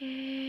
noche.